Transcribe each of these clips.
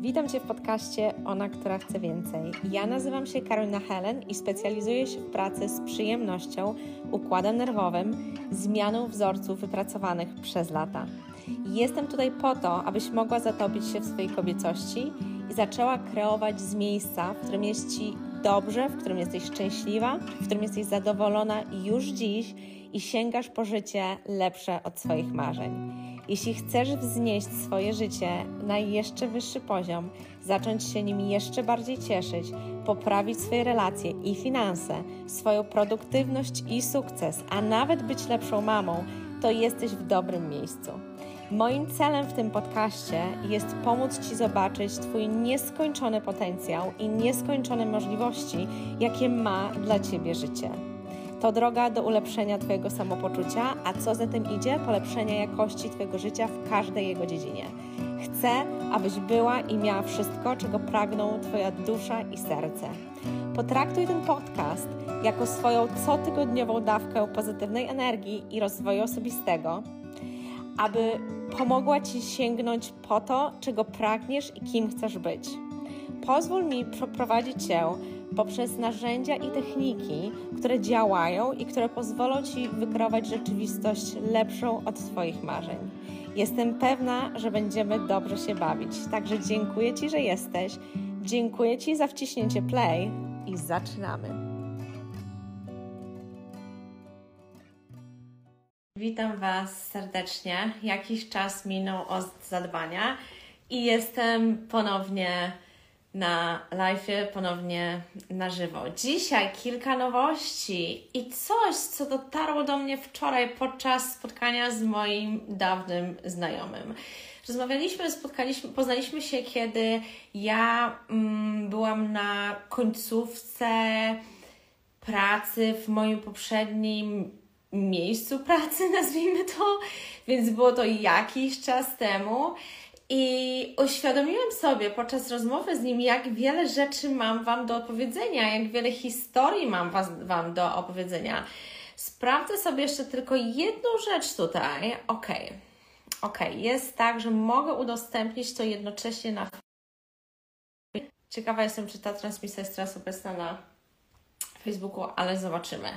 Witam Cię w podcaście Ona, która chce więcej. Ja nazywam się Karolina Helen i specjalizuję się w pracy z przyjemnością, układem nerwowym, zmianą wzorców wypracowanych przez lata. Jestem tutaj po to, abyś mogła zatopić się w swojej kobiecości i zaczęła kreować z miejsca, w którym jest Ci dobrze, w którym jesteś szczęśliwa, w którym jesteś zadowolona już dziś i sięgasz po życie lepsze od swoich marzeń. Jeśli chcesz wznieść swoje życie na jeszcze wyższy poziom, zacząć się nim jeszcze bardziej cieszyć, poprawić swoje relacje i finanse, swoją produktywność i sukces, a nawet być lepszą mamą, to jesteś w dobrym miejscu. Moim celem w tym podcaście jest pomóc Ci zobaczyć Twój nieskończony potencjał i nieskończone możliwości, jakie ma dla Ciebie życie. To droga do ulepszenia Twojego samopoczucia, a co za tym idzie, polepszenia jakości Twojego życia w każdej jego dziedzinie. Chcę, abyś była i miała wszystko, czego pragną Twoja dusza i serce. Potraktuj ten podcast jako swoją cotygodniową dawkę pozytywnej energii i rozwoju osobistego, aby pomogła Ci sięgnąć po to, czego pragniesz i kim chcesz być. Pozwól mi przeprowadzić Cię poprzez narzędzia i techniki, które działają i które pozwolą Ci wykreować rzeczywistość lepszą od Twoich marzeń. Jestem pewna, że będziemy dobrze się bawić. Także dziękuję Ci, że jesteś. Dziękuję Ci za wciśnięcie play i zaczynamy. Witam Was serdecznie. Jakiś czas minął od zadbania i jestem ponownie na live, ponownie na żywo. Dzisiaj kilka nowości i coś, co dotarło do mnie wczoraj podczas spotkania z moim dawnym znajomym. Rozmawialiśmy, spotkaliśmy, poznaliśmy się, kiedy ja mm, byłam na końcówce pracy w moim poprzednim miejscu pracy, nazwijmy to, więc było to jakiś czas temu. I uświadomiłam sobie podczas rozmowy z nim, jak wiele rzeczy mam Wam do opowiedzenia, jak wiele historii mam was, Wam do opowiedzenia. Sprawdzę sobie jeszcze tylko jedną rzecz tutaj. Ok, ok, jest tak, że mogę udostępnić to jednocześnie na. Ciekawa jestem, czy ta transmisja jest teraz obecna na Facebooku, ale zobaczymy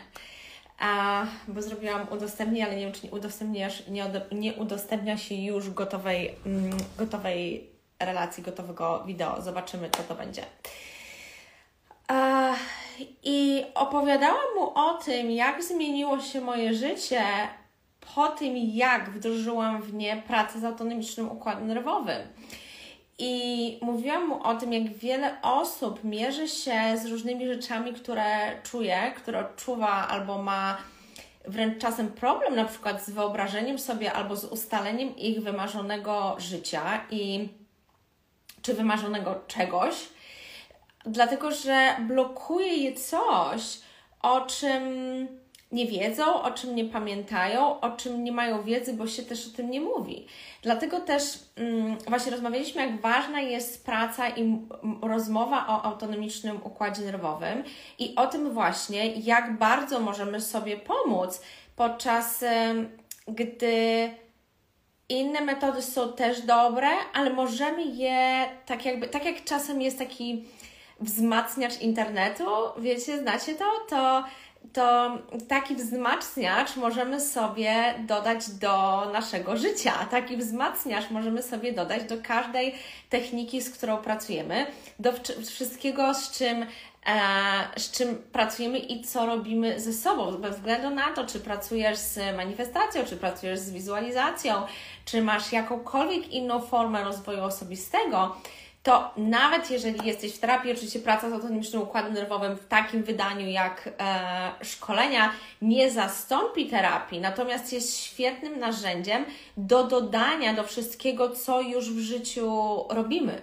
a, bo zrobiłam udostępnienie, ale nie wiem, czy nie, udostępniasz, nie, nie udostępnia się już gotowej, mm, gotowej relacji, gotowego wideo. Zobaczymy, co to będzie. A, I opowiadałam mu o tym, jak zmieniło się moje życie po tym, jak wdrożyłam w nie pracę z autonomicznym układem nerwowym. I mówiłam mu o tym, jak wiele osób mierzy się z różnymi rzeczami, które czuje, które odczuwa albo ma wręcz czasem problem na przykład z wyobrażeniem sobie albo z ustaleniem ich wymarzonego życia i czy wymarzonego czegoś, dlatego że blokuje je coś, o czym nie wiedzą, o czym nie pamiętają, o czym nie mają wiedzy, bo się też o tym nie mówi. Dlatego też mm, właśnie rozmawialiśmy, jak ważna jest praca i rozmowa o autonomicznym układzie nerwowym i o tym właśnie, jak bardzo możemy sobie pomóc podczas gdy inne metody są też dobre, ale możemy je tak jakby, tak jak czasem jest taki wzmacniacz internetu, wiecie, znacie to, to to taki wzmacniacz możemy sobie dodać do naszego życia. Taki wzmacniacz możemy sobie dodać do każdej techniki, z którą pracujemy, do wszystkiego, z czym, e, z czym pracujemy i co robimy ze sobą, bez względu na to, czy pracujesz z manifestacją, czy pracujesz z wizualizacją, czy masz jakąkolwiek inną formę rozwoju osobistego to nawet jeżeli jesteś w terapii, oczywiście praca z autonomicznym układem nerwowym w takim wydaniu jak e, szkolenia nie zastąpi terapii, natomiast jest świetnym narzędziem do dodania do wszystkiego, co już w życiu robimy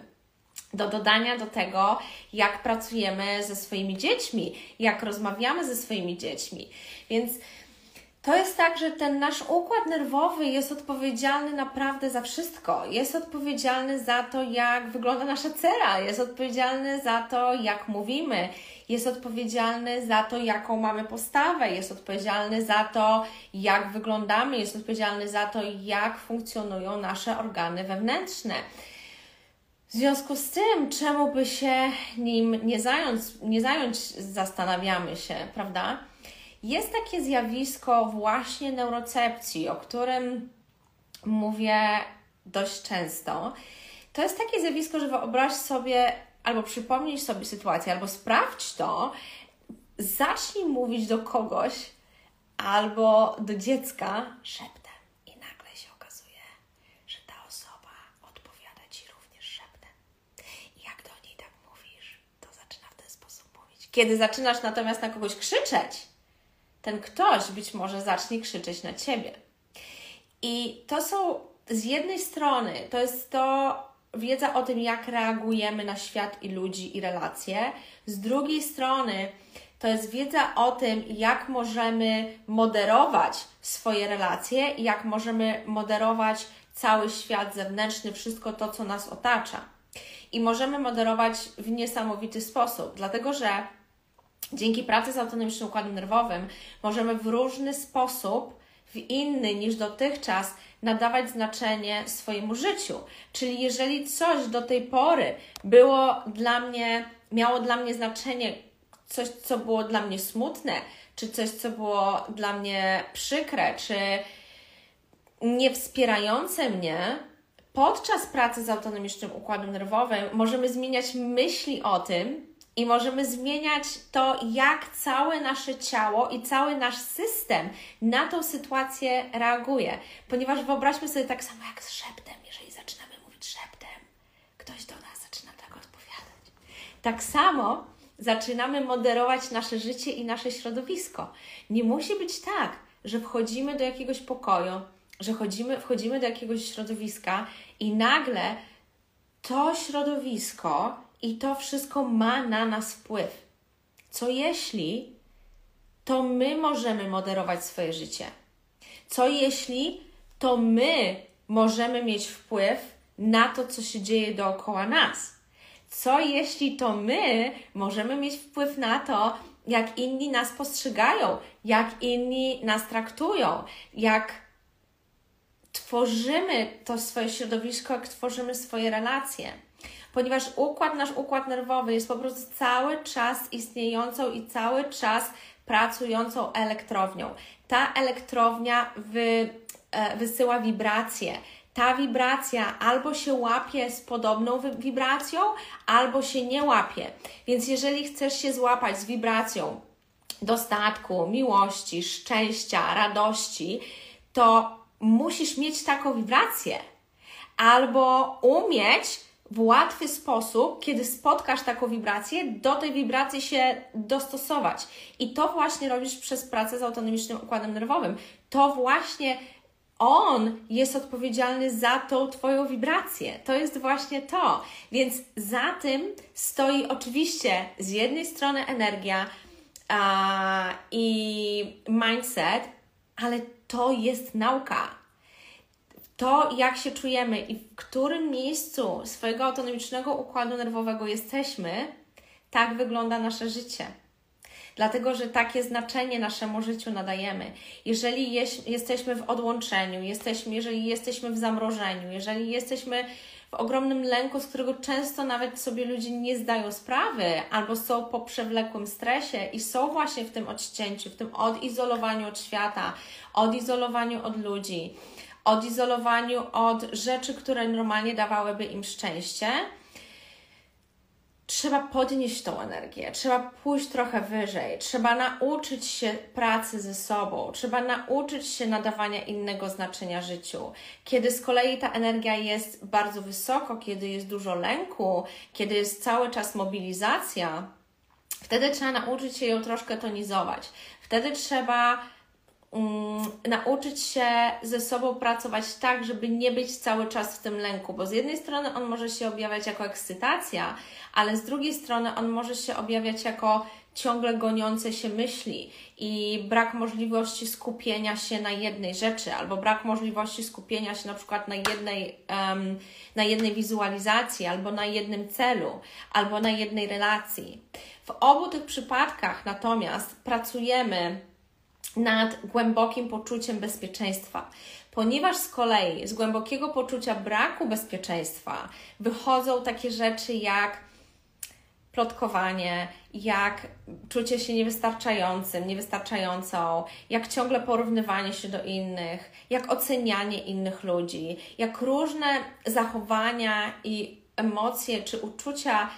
do dodania do tego, jak pracujemy ze swoimi dziećmi, jak rozmawiamy ze swoimi dziećmi. Więc to jest tak, że ten nasz układ nerwowy jest odpowiedzialny naprawdę za wszystko. Jest odpowiedzialny za to, jak wygląda nasza cera, jest odpowiedzialny za to, jak mówimy, jest odpowiedzialny za to, jaką mamy postawę, jest odpowiedzialny za to, jak wyglądamy, jest odpowiedzialny za to, jak funkcjonują nasze organy wewnętrzne. W związku z tym, czemu by się nim nie zająć, nie zająć, zastanawiamy się, prawda? Jest takie zjawisko właśnie neurocepcji, o którym mówię dość często. To jest takie zjawisko, że wyobraź sobie albo przypomnij sobie sytuację, albo sprawdź to, zacznij mówić do kogoś albo do dziecka szeptem i nagle się okazuje, że ta osoba odpowiada Ci również szeptem. I jak do niej tak mówisz, to zaczyna w ten sposób mówić. Kiedy zaczynasz natomiast na kogoś krzyczeć, ten ktoś być może zacznie krzyczeć na Ciebie. I to są z jednej strony, to jest to wiedza o tym, jak reagujemy na świat i ludzi i relacje. Z drugiej strony, to jest wiedza o tym, jak możemy moderować swoje relacje jak możemy moderować cały świat zewnętrzny, wszystko to, co nas otacza. I możemy moderować w niesamowity sposób, dlatego że dzięki pracy z autonomicznym układem nerwowym możemy w różny sposób, w inny niż dotychczas, nadawać znaczenie swojemu życiu. Czyli jeżeli coś do tej pory było dla mnie, miało dla mnie znaczenie, coś, co było dla mnie smutne, czy coś, co było dla mnie przykre, czy niewspierające mnie, podczas pracy z autonomicznym układem nerwowym możemy zmieniać myśli o tym i możemy zmieniać to, jak całe nasze ciało i cały nasz system na tą sytuację reaguje. Ponieważ wyobraźmy sobie tak samo jak z szeptem, jeżeli zaczynamy mówić szeptem, ktoś do nas zaczyna tak odpowiadać. Tak samo zaczynamy moderować nasze życie i nasze środowisko. Nie musi być tak, że wchodzimy do jakiegoś pokoju, że wchodzimy, wchodzimy do jakiegoś środowiska i nagle to środowisko i to wszystko ma na nas wpływ. Co jeśli to my możemy moderować swoje życie? Co jeśli to my możemy mieć wpływ na to, co się dzieje dookoła nas? Co jeśli to my możemy mieć wpływ na to, jak inni nas postrzegają, jak inni nas traktują, jak tworzymy to swoje środowisko, jak tworzymy swoje relacje? Ponieważ układ, nasz układ nerwowy jest po prostu cały czas istniejącą i cały czas pracującą elektrownią. Ta elektrownia wy, e, wysyła wibracje. Ta wibracja albo się łapie z podobną wibracją, albo się nie łapie. Więc jeżeli chcesz się złapać z wibracją dostatku, miłości, szczęścia, radości, to musisz mieć taką wibrację. Albo umieć w łatwy sposób, kiedy spotkasz taką wibrację, do tej wibracji się dostosować. I to właśnie robisz przez pracę z autonomicznym układem nerwowym. To właśnie on jest odpowiedzialny za tą Twoją wibrację. To jest właśnie to. Więc za tym stoi oczywiście z jednej strony energia a, i mindset, ale to jest nauka to, jak się czujemy i w którym miejscu swojego autonomicznego układu nerwowego jesteśmy, tak wygląda nasze życie. Dlatego, że takie znaczenie naszemu życiu nadajemy. Jeżeli jest, jesteśmy w odłączeniu, jesteśmy, jeżeli jesteśmy w zamrożeniu, jeżeli jesteśmy w ogromnym lęku, z którego często nawet sobie ludzie nie zdają sprawy, albo są po przewlekłym stresie i są właśnie w tym odcięciu, w tym odizolowaniu od świata, odizolowaniu od ludzi, odizolowaniu od rzeczy, które normalnie dawałyby im szczęście, trzeba podnieść tą energię, trzeba pójść trochę wyżej, trzeba nauczyć się pracy ze sobą, trzeba nauczyć się nadawania innego znaczenia życiu. Kiedy z kolei ta energia jest bardzo wysoko, kiedy jest dużo lęku, kiedy jest cały czas mobilizacja, wtedy trzeba nauczyć się ją troszkę tonizować. Wtedy trzeba um, nauczyć się ze sobą pracować tak, żeby nie być cały czas w tym lęku, bo z jednej strony on może się objawiać jako ekscytacja, ale z drugiej strony on może się objawiać jako ciągle goniące się myśli i brak możliwości skupienia się na jednej rzeczy, albo brak możliwości skupienia się na przykład na jednej, um, na jednej wizualizacji, albo na jednym celu, albo na jednej relacji. W obu tych przypadkach natomiast pracujemy nad głębokim poczuciem bezpieczeństwa. ponieważ z kolei z głębokiego poczucia braku bezpieczeństwa wychodzą takie rzeczy jak plotkowanie, jak czucie się niewystarczającym, niewystarczającą, jak ciągle porównywanie się do innych, jak ocenianie innych ludzi, jak różne zachowania i emocje czy uczucia,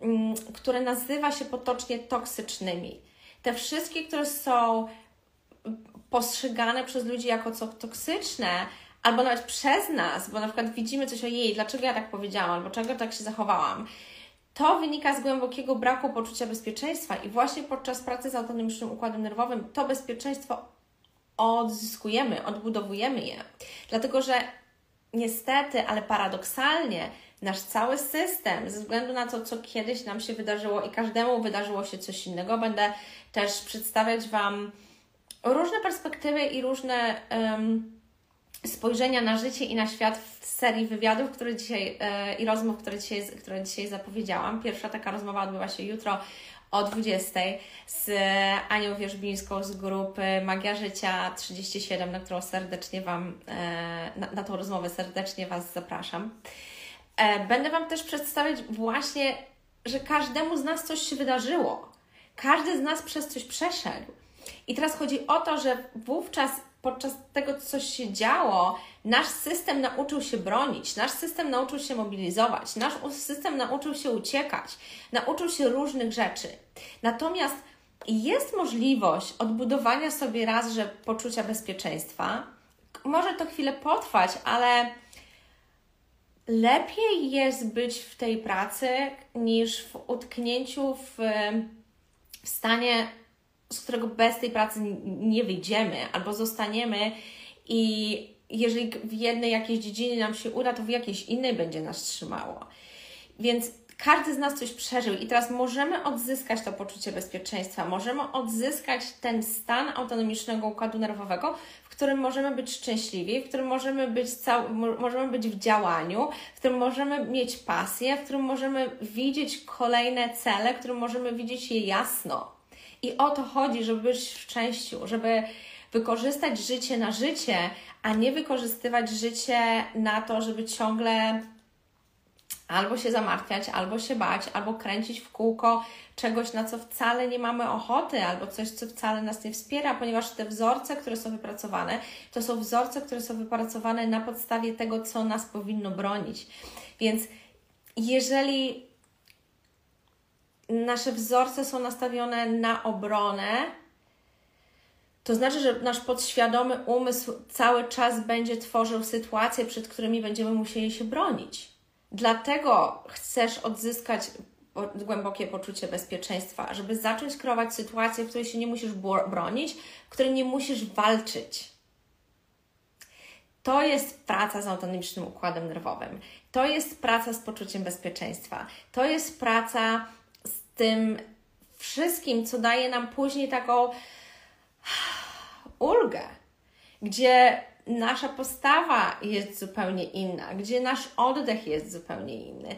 mm, które nazywa się potocznie toksycznymi. Te wszystkie, które są postrzegane przez ludzi jako co toksyczne, albo nawet przez nas, bo na przykład widzimy coś o jej, dlaczego ja tak powiedziałam, albo czego tak się zachowałam. To wynika z głębokiego braku poczucia bezpieczeństwa i właśnie podczas pracy z autonomicznym układem nerwowym to bezpieczeństwo odzyskujemy, odbudowujemy je. Dlatego, że niestety, ale paradoksalnie, nasz cały system, ze względu na to, co kiedyś nam się wydarzyło i każdemu wydarzyło się coś innego, będę też przedstawiać Wam różne perspektywy i różne um, spojrzenia na życie i na świat w serii wywiadów które dzisiaj, e, i rozmów, które dzisiaj, które dzisiaj zapowiedziałam. Pierwsza taka rozmowa odbywa się jutro o 20 z Anią Wierzbińską z grupy Magia Życia 37, na którą serdecznie Wam, e, na, na tą rozmowę serdecznie Was zapraszam. E, będę Wam też przedstawiać właśnie, że każdemu z nas coś się wydarzyło. Każdy z nas przez coś przeszedł. I teraz chodzi o to, że wówczas podczas tego, co się działo, nasz system nauczył się bronić, nasz system nauczył się mobilizować, nasz system nauczył się uciekać, nauczył się różnych rzeczy. Natomiast jest możliwość odbudowania sobie raz, że poczucia bezpieczeństwa. Może to chwilę potrwać, ale lepiej jest być w tej pracy niż w utknięciu w, w stanie z którego bez tej pracy nie wyjdziemy, albo zostaniemy i jeżeli w jednej jakiejś dziedzinie nam się uda, to w jakiejś innej będzie nas trzymało. Więc każdy z nas coś przeżył i teraz możemy odzyskać to poczucie bezpieczeństwa, możemy odzyskać ten stan autonomicznego układu nerwowego, w którym możemy być szczęśliwi, w którym możemy być, cał- możemy być w działaniu, w którym możemy mieć pasję, w którym możemy widzieć kolejne cele, w którym możemy widzieć je jasno. I o to chodzi, żeby być w szczęściu, żeby wykorzystać życie na życie, a nie wykorzystywać życie na to, żeby ciągle albo się zamartwiać, albo się bać, albo kręcić w kółko czegoś, na co wcale nie mamy ochoty, albo coś, co wcale nas nie wspiera, ponieważ te wzorce, które są wypracowane, to są wzorce, które są wypracowane na podstawie tego, co nas powinno bronić. Więc jeżeli nasze wzorce są nastawione na obronę, to znaczy, że nasz podświadomy umysł cały czas będzie tworzył sytuacje, przed którymi będziemy musieli się bronić. Dlatego chcesz odzyskać głębokie poczucie bezpieczeństwa, żeby zacząć kreować sytuację, w której się nie musisz bronić, w której nie musisz walczyć. To jest praca z autonomicznym układem nerwowym. To jest praca z poczuciem bezpieczeństwa. To jest praca tym wszystkim, co daje nam później taką ulgę, gdzie nasza postawa jest zupełnie inna, gdzie nasz oddech jest zupełnie inny.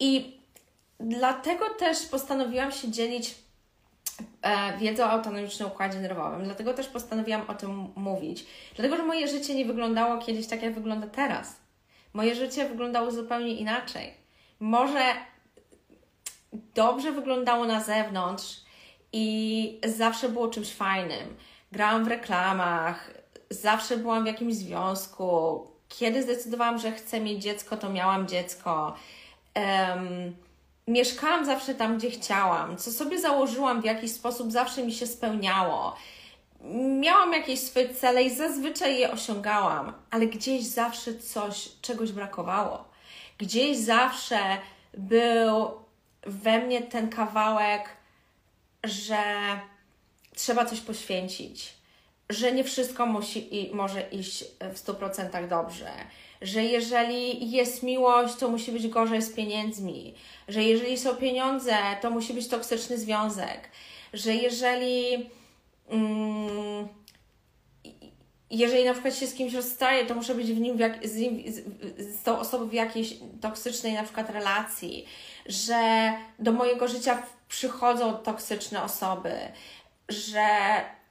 I dlatego też postanowiłam się dzielić e, wiedzą o autonomicznym układzie nerwowym. Dlatego też postanowiłam o tym mówić. Dlatego, że moje życie nie wyglądało kiedyś tak, jak wygląda teraz. Moje życie wyglądało zupełnie inaczej. Może dobrze wyglądało na zewnątrz i zawsze było czymś fajnym. Grałam w reklamach, zawsze byłam w jakimś związku. Kiedy zdecydowałam, że chcę mieć dziecko, to miałam dziecko. Um, mieszkałam zawsze tam, gdzie chciałam. Co sobie założyłam w jakiś sposób, zawsze mi się spełniało. Miałam jakieś swoje cele i zazwyczaj je osiągałam, ale gdzieś zawsze coś, czegoś brakowało. Gdzieś zawsze był we mnie ten kawałek, że trzeba coś poświęcić, że nie wszystko musi i może iść w 100% dobrze, że jeżeli jest miłość, to musi być gorzej z pieniędzmi, że jeżeli są pieniądze, to musi być toksyczny związek, że jeżeli. Mm, jeżeli na przykład się z kimś rozstaję, to muszę być w nim, w jak, z, nim z, z, tą osobą w jakiejś toksycznej na przykład relacji, że do mojego życia przychodzą toksyczne osoby, że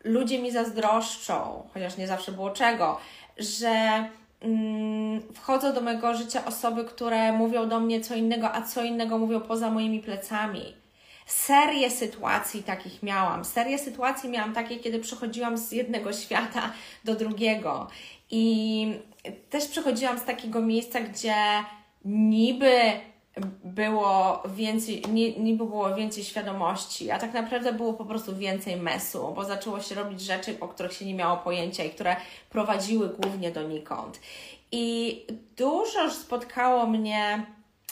ludzie mi zazdroszczą, chociaż nie zawsze było czego, że mm, wchodzą do mojego życia osoby, które mówią do mnie co innego, a co innego mówią poza moimi plecami. Serię sytuacji takich miałam. Serię sytuacji miałam takie, kiedy przechodziłam z jednego świata do drugiego. I też przechodziłam z takiego miejsca, gdzie niby było więcej, niby było więcej świadomości, a tak naprawdę było po prostu więcej mesu, bo zaczęło się robić rzeczy, o których się nie miało pojęcia i które prowadziły głównie donikąd. I dużo spotkało mnie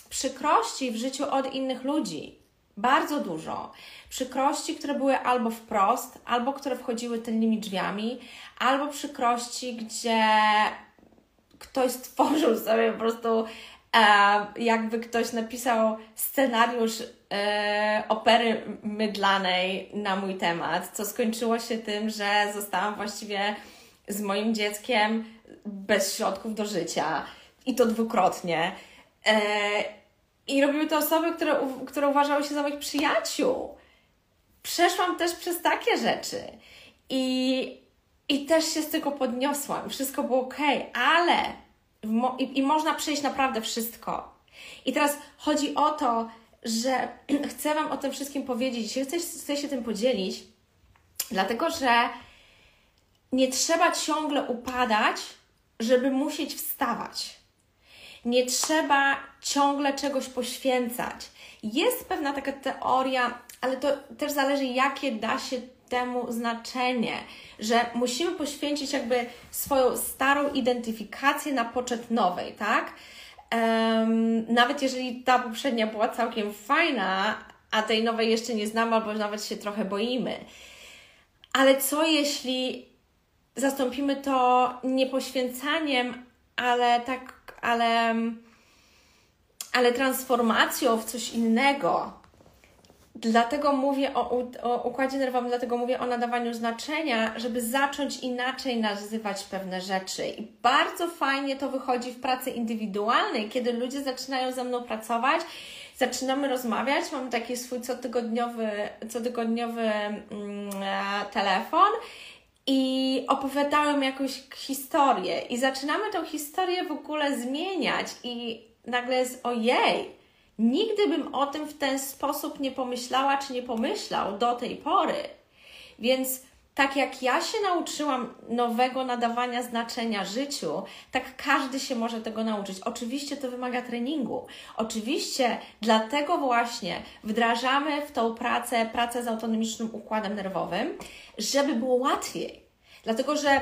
przykrości w życiu od innych ludzi. Bardzo dużo. Przykrości, które były albo wprost, albo które wchodziły tylnymi drzwiami, albo przykrości, gdzie ktoś stworzył sobie po prostu e, jakby ktoś napisał scenariusz e, opery mydlanej na mój temat, co skończyło się tym, że zostałam właściwie z moim dzieckiem bez środków do życia i to dwukrotnie. E, I robiły to osoby, które, które uważały się za moich przyjaciół. Przeszłam też przez takie rzeczy i, i też się z tego podniosłam. Wszystko było ok, ale i, I można przejść naprawdę wszystko. I teraz chodzi o to, że chcę Wam o tym wszystkim powiedzieć, chcę, chcę się tym podzielić, dlatego że nie trzeba ciągle upadać, żeby musieć wstawać. Nie trzeba ciągle czegoś poświęcać. Jest pewna taka teoria, ale to też zależy, jakie da się temu znaczenie, że musimy poświęcić jakby swoją starą identyfikację na poczet nowej, tak? Um, nawet jeżeli ta poprzednia była całkiem fajna, a tej nowej jeszcze nie znamy, albo nawet się trochę boimy. Ale co jeśli zastąpimy to nie poświęcaniem, ale tak, ale, ale transformacją w coś innego? Dlatego mówię o, o układzie nerwowym, dlatego mówię o nadawaniu znaczenia, żeby zacząć inaczej nazywać pewne rzeczy. I bardzo fajnie to wychodzi w pracy indywidualnej, kiedy ludzie zaczynają ze mną pracować, zaczynamy rozmawiać, mam taki swój cotygodniowy, cotygodniowy mm, telefon i opowiadałem jakąś historię i zaczynamy tą historię w ogóle zmieniać i nagle jest ojej, Nigdy bym o tym w ten sposób nie pomyślała czy nie pomyślał do tej pory. Więc tak jak ja się nauczyłam nowego nadawania znaczenia życiu, tak każdy się może tego nauczyć. Oczywiście to wymaga treningu. Oczywiście dlatego właśnie wdrażamy w tą pracę pracę z autonomicznym układem nerwowym, żeby było łatwiej. Dlatego, że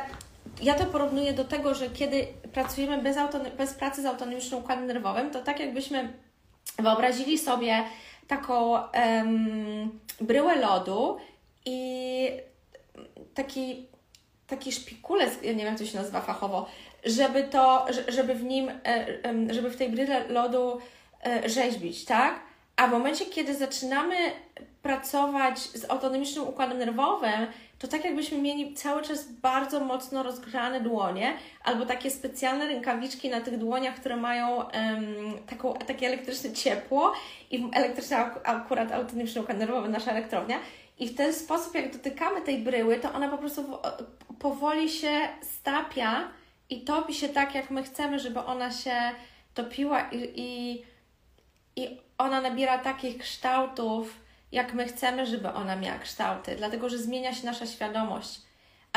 ja to porównuję do tego, że kiedy pracujemy bez, bez pracy z autonomicznym układem nerwowym, to tak jakbyśmy wyobrazili sobie taką um, bryłę lodu i taki, taki szpikulec, ja nie wiem jak to się nazywa fachowo, żeby to, żeby w nim, e, żeby w tej bryle lodu e, rzeźbić, tak? A w momencie, kiedy zaczynamy pracować z autonomicznym układem nerwowym, to tak jakbyśmy mieli cały czas bardzo mocno rozgrzane dłonie, albo takie specjalne rękawiczki na tych dłoniach, które mają um, taką, takie elektryczne ciepło i elektryczny akurat autonomiczny układ nerwowy, nasza elektrownia. I w ten sposób, jak dotykamy tej bryły, to ona po prostu powoli się stapia i topi się tak, jak my chcemy, żeby ona się topiła i, i, i ona nabiera takich kształtów, jak my chcemy, żeby ona miała kształty, dlatego że zmienia się nasza świadomość,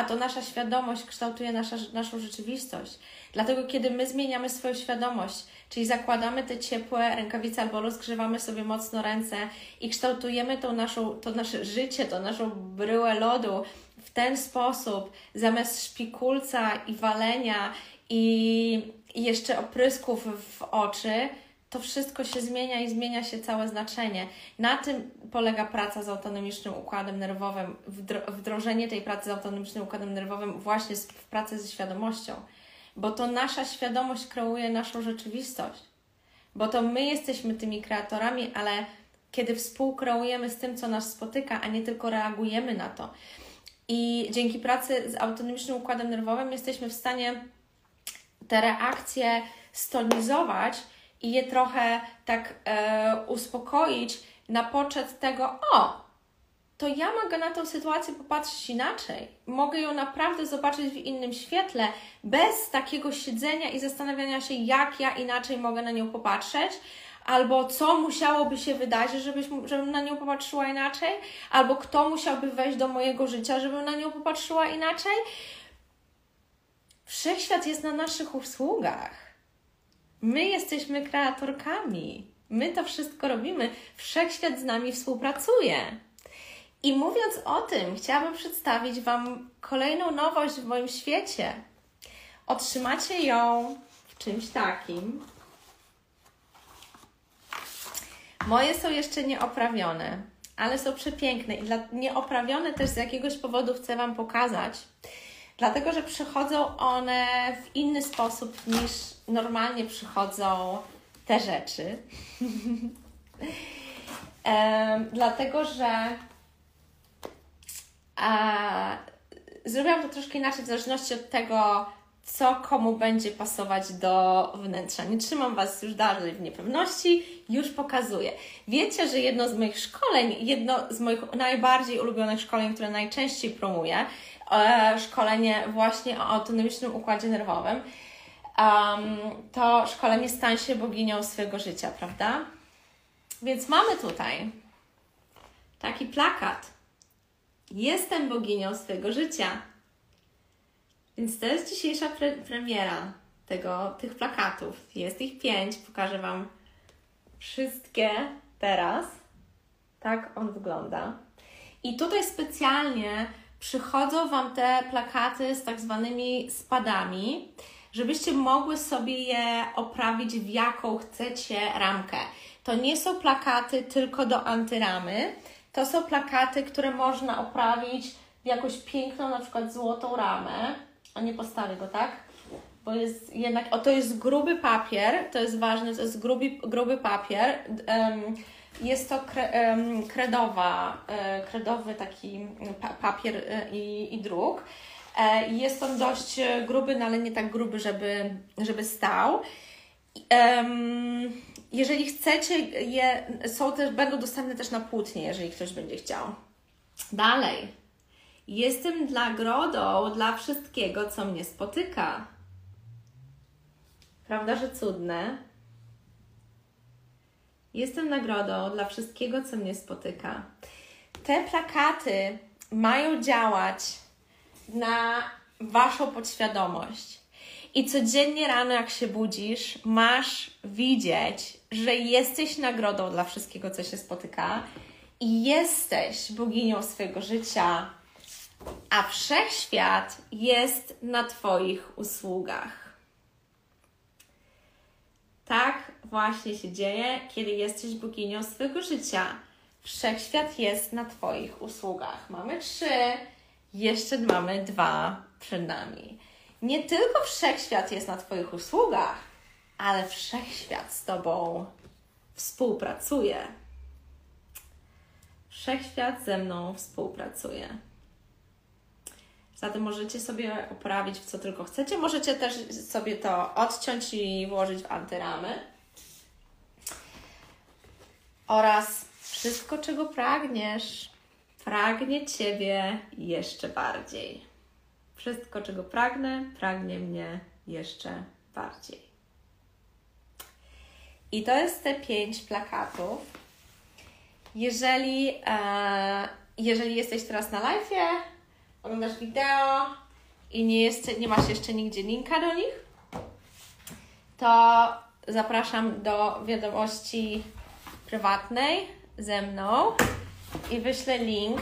a to nasza świadomość kształtuje nasza, naszą rzeczywistość. Dlatego, kiedy my zmieniamy swoją świadomość, czyli zakładamy te ciepłe rękawice albo rozgrzewamy sobie mocno ręce i kształtujemy tą naszą, to nasze życie, to naszą bryłę lodu w ten sposób, zamiast szpikulca i walenia i, jeszcze oprysków w oczy, to wszystko się zmienia i zmienia się całe znaczenie. Na tym polega praca z autonomicznym układem nerwowym, wdrożenie tej pracy z autonomicznym układem nerwowym właśnie w pracy ze świadomością, bo to nasza świadomość kreuje naszą rzeczywistość, bo to my jesteśmy tymi kreatorami, ale kiedy współkreujemy z tym, co nas spotyka, a nie tylko reagujemy na to. I dzięki pracy z autonomicznym układem nerwowym jesteśmy w stanie te reakcje stonizować i je trochę tak e, uspokoić na poczet tego, o, to ja mogę na tą sytuację popatrzeć inaczej. Mogę ją naprawdę zobaczyć w innym świetle, bez takiego siedzenia i zastanawiania się, jak ja inaczej mogę na nią popatrzeć, albo co musiałoby się wydarzyć, żebyś, żebym na nią popatrzyła inaczej, albo kto musiałby wejść do mojego życia, żebym na nią popatrzyła inaczej. Wszechświat jest na naszych usługach. My jesteśmy kreatorkami. My to wszystko robimy. Wszechświat z nami współpracuje. I mówiąc o tym, chciałabym przedstawić Wam kolejną nowość w moim świecie. Otrzymacie ją w czymś takim. Moje są jeszcze nieoprawione, ale są przepiękne i dla nieoprawione też z jakiegoś powodu chcę Wam pokazać, dlatego że przychodzą one w inny sposób niż normalnie przychodzą te rzeczy. dlatego, że a, zrobiłam to troszkę inaczej w zależności od tego, co komu będzie pasować do wnętrza. Nie trzymam Was już dalej w niepewności, już pokazuję. Wiecie, że jedno z moich szkoleń, jedno z moich najbardziej ulubionych szkoleń, które najczęściej promuję, e, szkolenie właśnie o autonomicznym układzie nerwowym, to szkolenie stań się boginią swojego życia, prawda? Więc mamy tutaj taki plakat. Jestem boginią swojego życia. Więc to jest dzisiejsza pre premiera tego, tych plakatów. Jest ich pięć, pokażę Wam wszystkie teraz. Tak on wygląda. I tutaj specjalnie przychodzą Wam te plakaty z tak zwanymi spadami, żebyście mogły sobie je oprawić w jaką chcecie ramkę. To nie są plakaty tylko do antyramy, to są plakaty, które można oprawić w jakąś piękną, na przykład złotą ramę. A nie postawię go, tak? Bo jest jednak, o to jest gruby papier, to jest ważne, to jest gruby, gruby papier. Jest to kre, kredowa, e, kredowy taki papier e, i, i druk. E, jest on dość gruby, no ale nie tak gruby, żeby, żeby stał. Jeżeli chcecie je, są też, będą dostępne też na płótnie, jeżeli ktoś będzie chciał. Dalej. Jestem nagrodą dla wszystkiego, co mnie spotyka. Prawda, że cudne? Jestem nagrodą dla wszystkiego, co mnie spotyka. Te plakaty mają działać na Waszą podświadomość. I codziennie rano, jak się budzisz, masz widzieć, że jesteś nagrodą dla wszystkiego, co się spotyka i jesteś boginią swojego życia, a wszechświat jest na Twoich usługach. Tak właśnie się dzieje, kiedy jesteś boginią swojego życia. Wszechświat jest na Twoich usługach. Mamy trzy, jeszcze mamy dwa przed nami. Nie tylko wszechświat jest na Twoich usługach, ale wszechświat z Tobą współpracuje. Wszechświat ze mną współpracuje. Zatem możecie sobie uprawić w co tylko chcecie. Możecie też sobie to odciąć i włożyć w antyramy. Oraz wszystko, czego pragniesz, pragnie Ciebie jeszcze bardziej. Wszystko, czego pragnę, pragnie mnie jeszcze bardziej. I to jest te pięć plakatów. Jeżeli, e, jeżeli jesteś teraz na live, oglądasz wideo i nie, jest, nie masz jeszcze nigdzie linka do nich, to zapraszam do wiadomości prywatnej ze mną i wyślę link,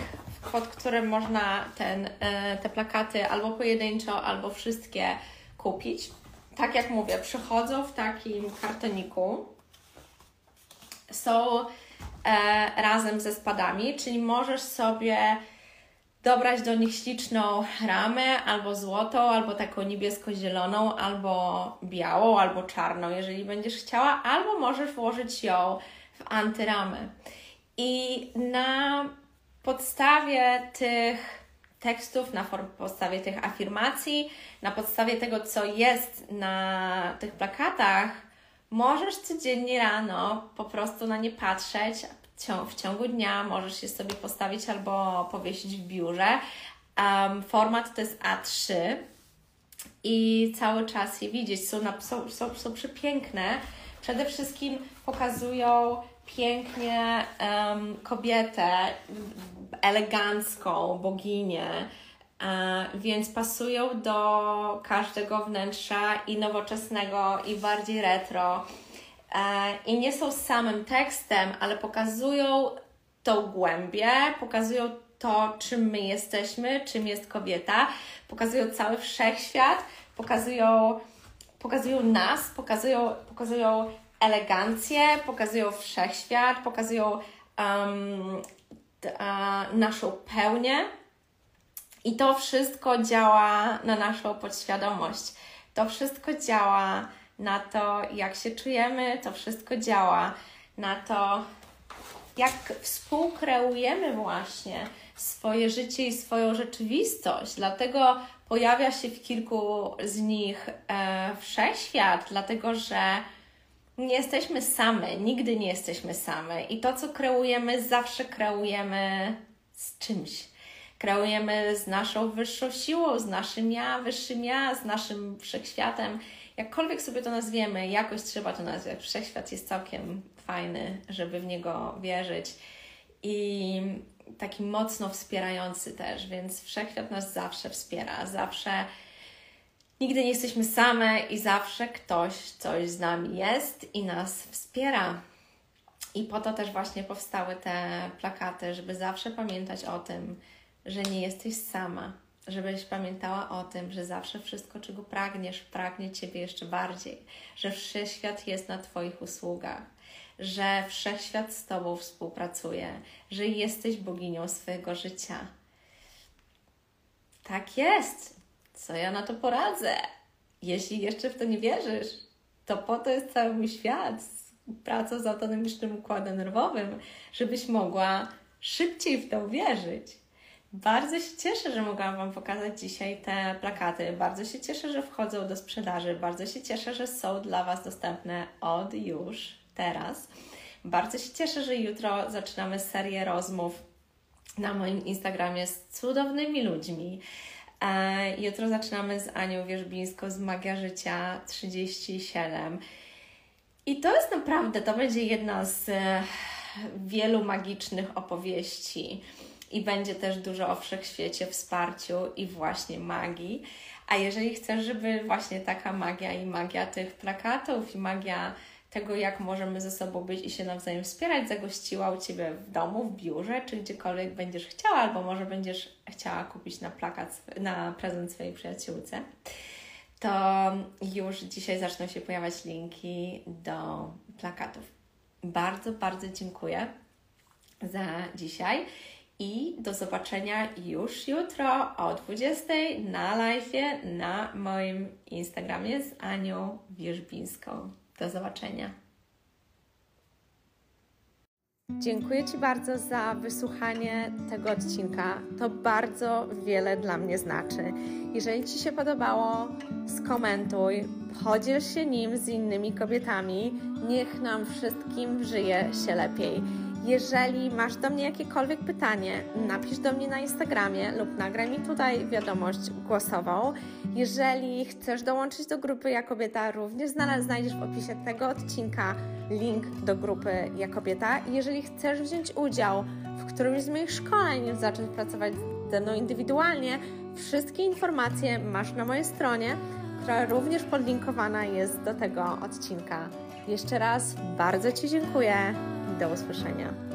pod którym można ten, e, te plakaty albo pojedynczo, albo wszystkie kupić. Tak jak mówię, przychodzą w takim kartoniku. Są e, razem ze spadami, czyli możesz sobie dobrać do nich śliczną ramę, albo złotą, albo taką niebiesko-zieloną, albo białą, albo czarną, jeżeli będziesz chciała, albo możesz włożyć ją w antyramy. I na podstawie tych tekstów, na podstawie tych afirmacji, na podstawie tego, co jest na tych plakatach, możesz codziennie rano po prostu na nie patrzeć, w ciągu dnia możesz je sobie postawić albo powiesić w biurze. Um, format to jest A3 i cały czas je widzieć. Są, na, są, są, są przepiękne. Przede wszystkim pokazują pięknie um, kobietę, elegancką boginię, e, więc pasują do każdego wnętrza i nowoczesnego, i bardziej retro. E, I nie są samym tekstem, ale pokazują tą głębię, pokazują to, czym my jesteśmy, czym jest kobieta, pokazują cały wszechświat, pokazują, pokazują nas, pokazują, pokazują elegancję, pokazują wszechświat, pokazują um, naszą pełnię. I to wszystko działa na naszą podświadomość. To wszystko działa na to, jak się czujemy, to wszystko działa na to, jak współkreujemy właśnie swoje życie i swoją rzeczywistość. Dlatego pojawia się w kilku z nich e, wszechświat, dlatego że nie jesteśmy same, nigdy nie jesteśmy same. I to, co kreujemy, zawsze kreujemy z czymś. Kreujemy z naszą wyższą siłą, z naszym ja, wyższym ja, z naszym wszechświatem. Jakkolwiek sobie to nazwiemy, jakoś trzeba to nazwać. Wszechświat jest całkiem fajny, żeby w niego wierzyć. I taki mocno wspierający też, więc wszechświat nas zawsze wspiera, zawsze nigdy nie jesteśmy same i zawsze ktoś coś z nami jest i nas wspiera. I po to też właśnie powstały te plakaty, żeby zawsze pamiętać o tym, że nie jesteś sama, żebyś pamiętała o tym, że zawsze wszystko, czego pragniesz, pragnie Ciebie jeszcze bardziej, że wszechświat jest na Twoich usługach, że wszechświat z Tobą współpracuje, że jesteś boginią swojego życia. Tak jest. Co ja na to poradzę? Jeśli jeszcze w to nie wierzysz, to po to jest cały mój świat praca z autonomicznym układem nerwowym, żebyś mogła szybciej w to wierzyć. Bardzo się cieszę, że mogłam Wam pokazać dzisiaj te plakaty. Bardzo się cieszę, że wchodzą do sprzedaży. Bardzo się cieszę, że są dla Was dostępne od już teraz. Bardzo się cieszę, że jutro zaczynamy serię rozmów na moim Instagramie z cudownymi ludźmi. E, jutro zaczynamy z Anią Wierzbińską z Magia Życia 37. I to jest naprawdę, to będzie jedna z e, wielu magicznych opowieści i będzie też dużo o wszechświecie, wsparciu i właśnie magii. A jeżeli chcesz, żeby właśnie taka magia i magia tych plakatów i magia tego, jak możemy ze sobą być i się nawzajem wspierać, zagościła u Ciebie w domu, w biurze, czy gdziekolwiek będziesz chciała, albo może będziesz chciała kupić na plakat, na prezent swojej przyjaciółce, to już dzisiaj zaczną się pojawiać linki do plakatów. Bardzo, bardzo dziękuję za dzisiaj i do zobaczenia już jutro o 20 na live na moim Instagramie z Anią Wierzbińską. Do zobaczenia. Dziękuję Ci bardzo za wysłuchanie tego odcinka. To bardzo wiele dla mnie znaczy. Jeżeli Ci się podobało, skomentuj, podziel się nim z innymi kobietami. Niech nam wszystkim żyje się lepiej. Jeżeli masz do mnie jakiekolwiek pytanie, napisz do mnie na Instagramie lub nagraj mi tutaj wiadomość głosową. Jeżeli chcesz dołączyć do grupy Ja Kobieta, również znajdziesz w opisie tego odcinka link do grupy Ja Kobieta. Jeżeli chcesz wziąć udział w którymś z moich szkoleń, zacząć pracować ze mną indywidualnie, wszystkie informacje masz na mojej stronie, która również podlinkowana jest do tego odcinka. Jeszcze raz bardzo Ci dziękuję. Do usłyszenia.